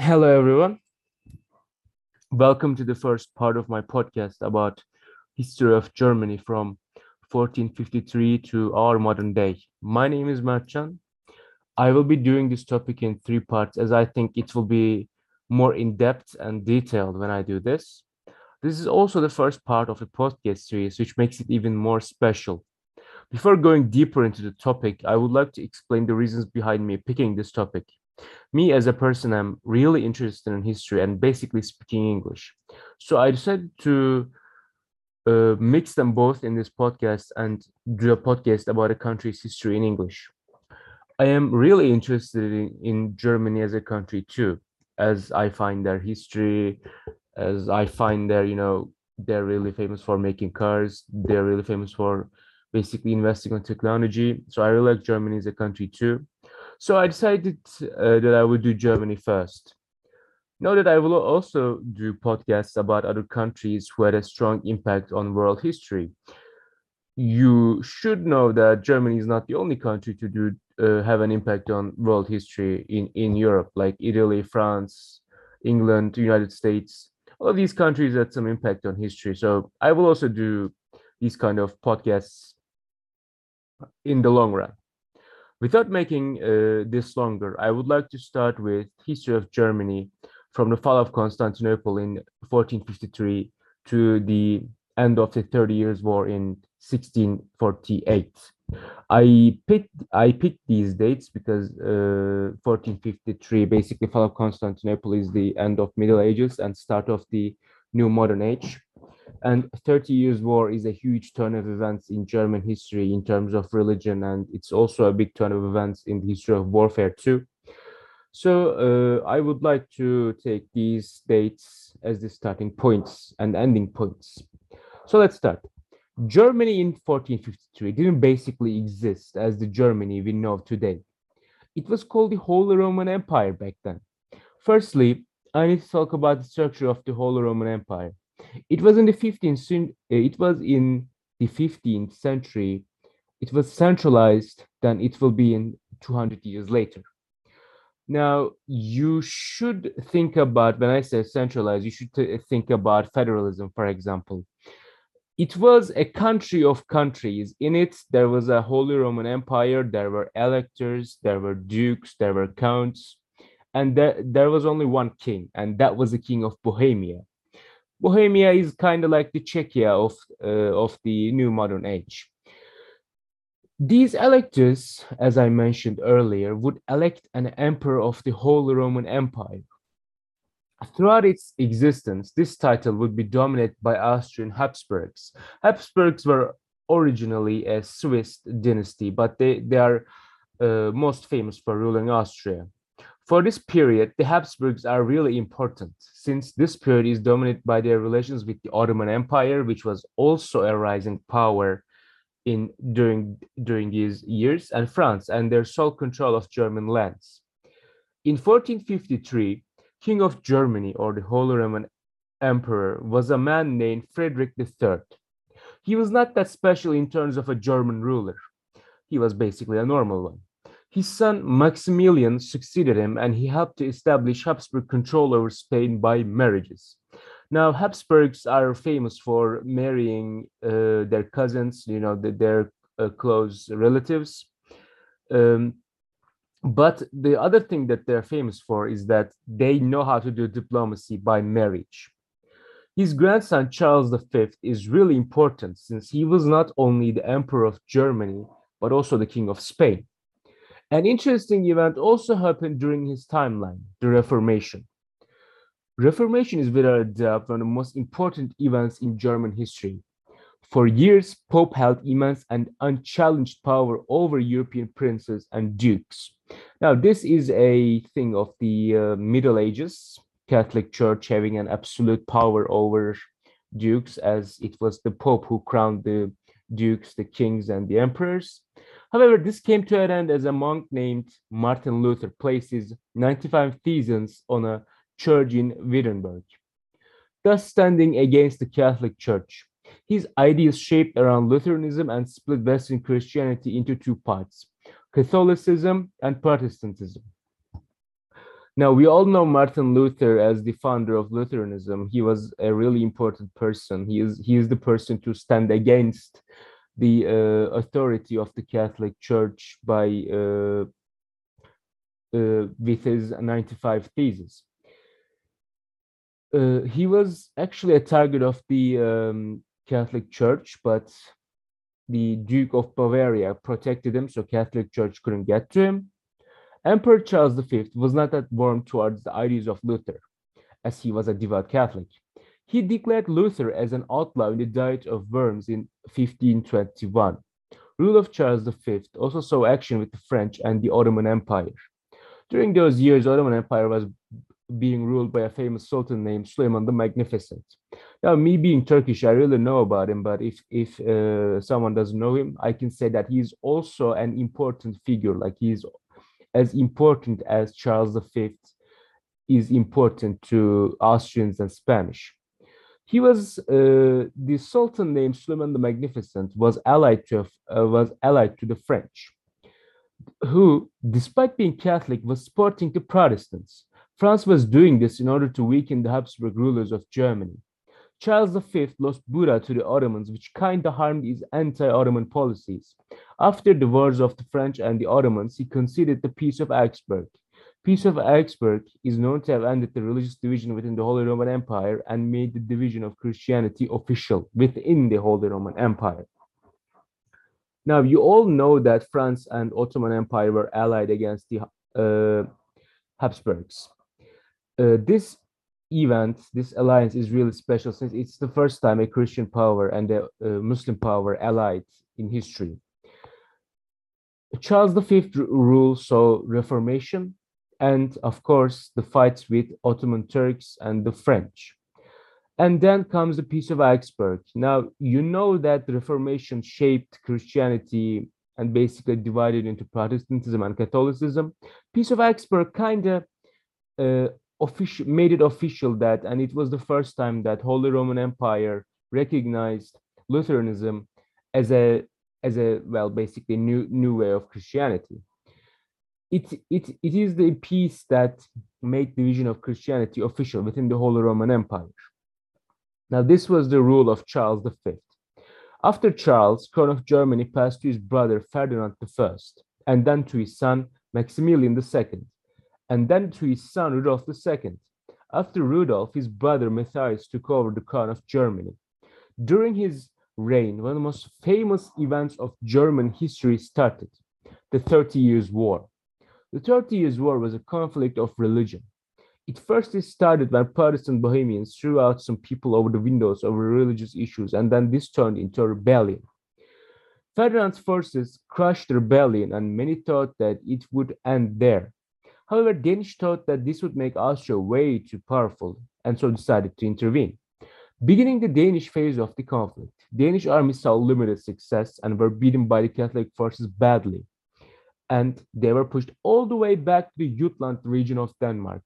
Hello, everyone. Welcome to the first part of my podcast about history of Germany from 1453 to our modern day. My name is Mertcan. I will be doing this topic in three parts as I think it will be more in depth and detailed when I do this. This is also the first part of a podcast series, which makes it even more special. Before going deeper into the topic, I would like to explain the reasons behind me picking this topic me as a person i'm really interested in history and basically speaking english. So i decided to uh, mix them both in this podcast and do a podcast about a country's history in english. I am really interested in, in germany as a country too as i find their history as i find their you know they're really famous for making cars they're really famous for basically investing on technology. So i really like germany as a country too so I decided uh, that I would do Germany first. Know that I will also do podcasts about other countries who had a strong impact on world history. You should know that Germany is not the only country to do uh, have an impact on world history in in Europe, like Italy, France, England, United States. All of these countries had some impact on history. So I will also do these kind of podcasts in the long run. Without making uh, this longer, I would like to start with history of Germany from the fall of Constantinople in 1453 to the end of the Thirty Years' War in 1648. I picked I picked these dates because uh, 1453 basically fall of Constantinople is the end of Middle Ages and start of the new modern age. And 30 Years' War is a huge turn of events in German history in terms of religion, and it's also a big turn of events in the history of warfare too. So uh, I would like to take these dates as the starting points and ending points. So let's start. Germany in 1453 didn't basically exist as the Germany we know today. It was called the Holy Roman Empire back then. Firstly, I need to talk about the structure of the Holy Roman Empire. It was in the 15th uh, it was in the 15th century. It was centralized, then it will be in 200 years later. Now, you should think about, when I say centralized, you should think about federalism, for example. It was a country of countries. In it, there was a Holy Roman Empire, there were electors, there were dukes, there were counts, and there, there was only one king, and that was the king of Bohemia. Bohemia is kind of like the Czechia of uh, of the new modern age. These electors, as I mentioned earlier, would elect an emperor of the Holy Roman Empire. Throughout its existence, this title would be dominated by Austrian Habsburgs. Habsburgs were originally a Swiss dynasty, but they, they are uh, most famous for ruling Austria. For this period, the Habsburgs are really important since this period is dominated by their relations with the Ottoman Empire, which was also a rising power in during during these years, and France and their sole control of German lands. In 1453, King of Germany or the Holy Roman Emperor was a man named Frederick III. He was not that special in terms of a German ruler. He was basically a normal one. His son Maximilian succeeded him and he helped to establish Habsburg control over Spain by marriages. Now, Habsburgs are famous for marrying uh, their cousins, you know, the, their uh, close relatives. Um, but the other thing that they're famous for is that they know how to do diplomacy by marriage. His grandson Charles V is really important since he was not only the emperor of Germany, but also the king of Spain. An interesting event also happened during his timeline, the Reformation. Reformation is without a doubt one of the most important events in German history. For years, Pope held immense and unchallenged power over European princes and dukes. Now, this is a thing of the uh, Middle Ages, Catholic Church having an absolute power over dukes, as it was the Pope who crowned the dukes, the kings, and the emperors. However, this came to an end as a monk named Martin Luther placed his 95 Theses on a church in Wittenberg, thus standing against the Catholic Church. His ideas shaped around Lutheranism and split Western Christianity into two parts Catholicism and Protestantism. Now, we all know Martin Luther as the founder of Lutheranism. He was a really important person. He is, he is the person to stand against the uh, authority of the Catholic Church by uh, uh, with his 95 theses. Uh, he was actually a target of the um, Catholic Church, but the Duke of Bavaria protected him, so Catholic Church couldn't get to him. Emperor Charles V was not that warm towards the ideas of Luther, as he was a devout Catholic. He declared Luther as an outlaw in the Diet of Worms in 1521. Rule of Charles V also saw action with the French and the Ottoman Empire. During those years, the Ottoman Empire was being ruled by a famous sultan named Suleiman the Magnificent. Now, me being Turkish, I really know about him, but if if uh, someone doesn't know him, I can say that he's also an important figure. Like he's as important as Charles V is important to Austrians and Spanish. He was uh, the Sultan named Suleiman the Magnificent was allied to uh, was allied to the French, who, despite being Catholic, was supporting the Protestants. France was doing this in order to weaken the Habsburg rulers of Germany. Charles V lost Buda to the Ottomans, which kinda harmed his anti-Ottoman policies. After the wars of the French and the Ottomans, he conceded the Peace of Augsburg. Peace of Augsburg is known to have ended the religious division within the Holy Roman Empire and made the division of Christianity official within the Holy Roman Empire. Now, you all know that France and Ottoman Empire were allied against the uh, Habsburgs. Uh, this event, this alliance is really special since it's the first time a Christian power and a, Muslim power allied in history. Charles V rule saw Reformation and, of course, the fights with Ottoman Turks and the French. And then comes the Peace of Augsburg. Now, you know that the Reformation shaped Christianity and basically divided into Protestantism and Catholicism. Peace of Augsburg kind of uh, official made it official that, and it was the first time that Holy Roman Empire recognized Lutheranism as a as a well basically new new way of Christianity. It it it is the peace that made the vision of Christianity official within the Holy Roman Empire. Now this was the rule of Charles V. After Charles, crown of Germany passed to his brother Ferdinand I, and then to his son Maximilian II and then to his son Rudolf II. After Rudolf, his brother Matthias took over the crown of Germany. During his reign, one of the most famous events of German history started the Thirty Years' War. The Thirty Years' War was a conflict of religion. It first started when Protestant Bohemians threw out some people over the windows over religious issues, and then this turned into a rebellion. Ferdinand's forces crushed the rebellion, and many thought that it would end there. However, Danish thought that this would make Austria way too powerful and so decided to intervene. Beginning the Danish phase of the conflict, Danish armies saw limited success and were beaten by the Catholic forces badly. And they were pushed all the way back to the Jutland region of Denmark.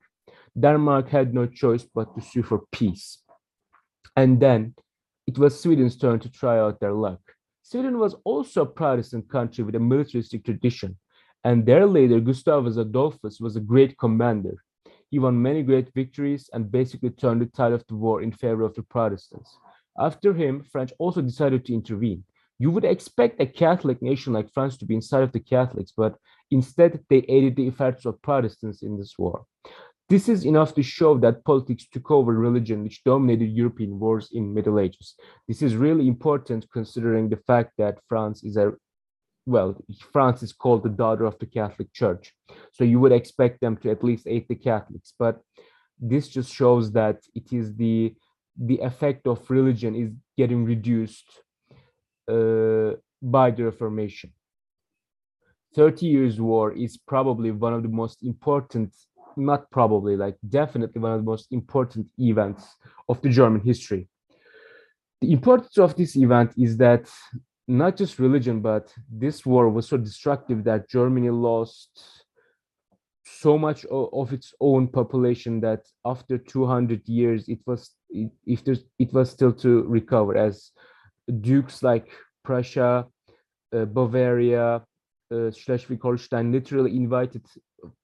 Denmark had no choice but to sue for peace. And then it was Sweden's turn to try out their luck. Sweden was also a Protestant country with a militaristic tradition, and their leader, Gustavus Adolphus, was a great commander. He won many great victories and basically turned the tide of the war in favor of the Protestants. After him, French also decided to intervene. You would expect a Catholic nation like France to be inside of the Catholics, but instead they aided the efforts of Protestants in this war. This is enough to show that politics took over religion, which dominated European wars in Middle Ages. This is really important considering the fact that France is a well, France is called the daughter of the Catholic Church. So you would expect them to at least aid the Catholics. But this just shows that it is the the effect of religion is getting reduced uh, by the Reformation. 30 Years' War is probably one of the most important, not probably, like definitely one of the most important events of the German history. The importance of this event is that not just religion, but this war was so destructive that Germany lost so much of its own population that after 200 years it was if there's it was still to recover as dukes like prussia uh, bavaria uh, schleswig-holstein literally invited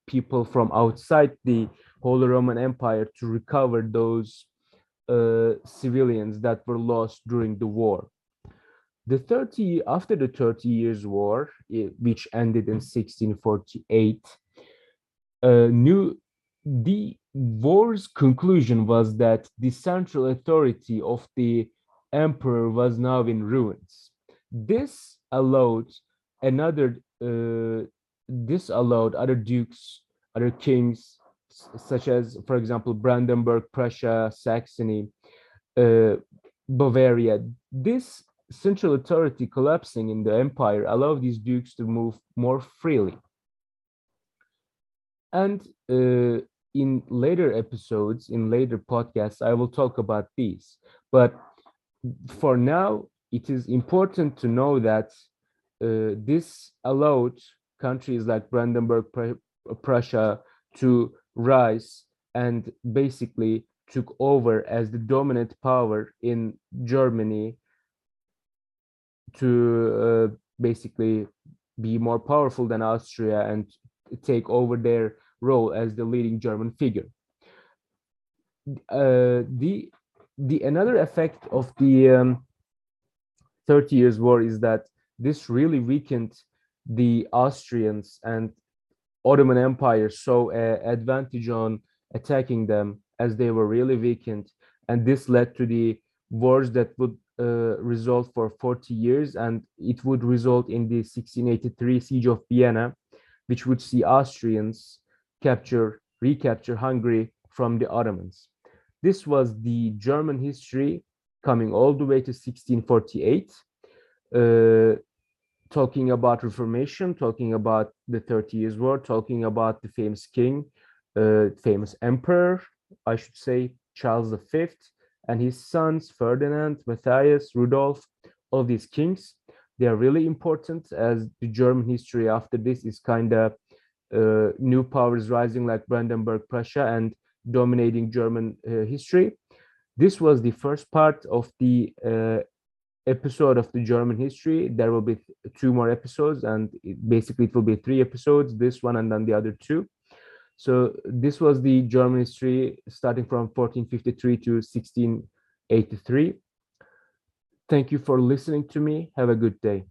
people from outside the Holy Roman Empire to recover those uh, civilians that were lost during the war. The 30 after the 30 years war, which ended in 1648, uh, new the war's conclusion was that the central authority of the emperor was now in ruins. This allowed another uh, this allowed other dukes, other kings, such as, for example, Brandenburg, Prussia, Saxony, uh, Bavaria. This central authority collapsing in the empire allowed these dukes to move more freely. And uh, in later episodes, in later podcasts, I will talk about these. But for now, it is important to know that uh, this allowed countries like Brandenburg, Prussia to rise and basically took over as the dominant power in Germany to uh, basically be more powerful than Austria and take over their role as the leading German figure. Uh, the the another effect of the um, 30 years war is that this really weakened the Austrians and Ottoman Empire saw an advantage on attacking them as they were really weakened. And this led to the wars that would uh, result for 40 years and it would result in the 1683 siege of Vienna, which would see Austrians capture, recapture Hungary from the Ottomans. This was the German history coming all the way to 1648. Uh, talking about Reformation, talking about the Thirty Years' War, talking about the famous king, uh, famous emperor, I should say, Charles V, and his sons, Ferdinand, Matthias, Rudolf, all these kings. They are really important as the German history after this is kind of uh, new powers rising like Brandenburg, Prussia, and dominating German uh, history. This was the first part of the uh, episode of the German history. There will be two more episodes, and it, basically it will be three episodes, this one and then the other two. So this was the German history starting from 1453 to 1683. Thank you for listening to me. Have a good day.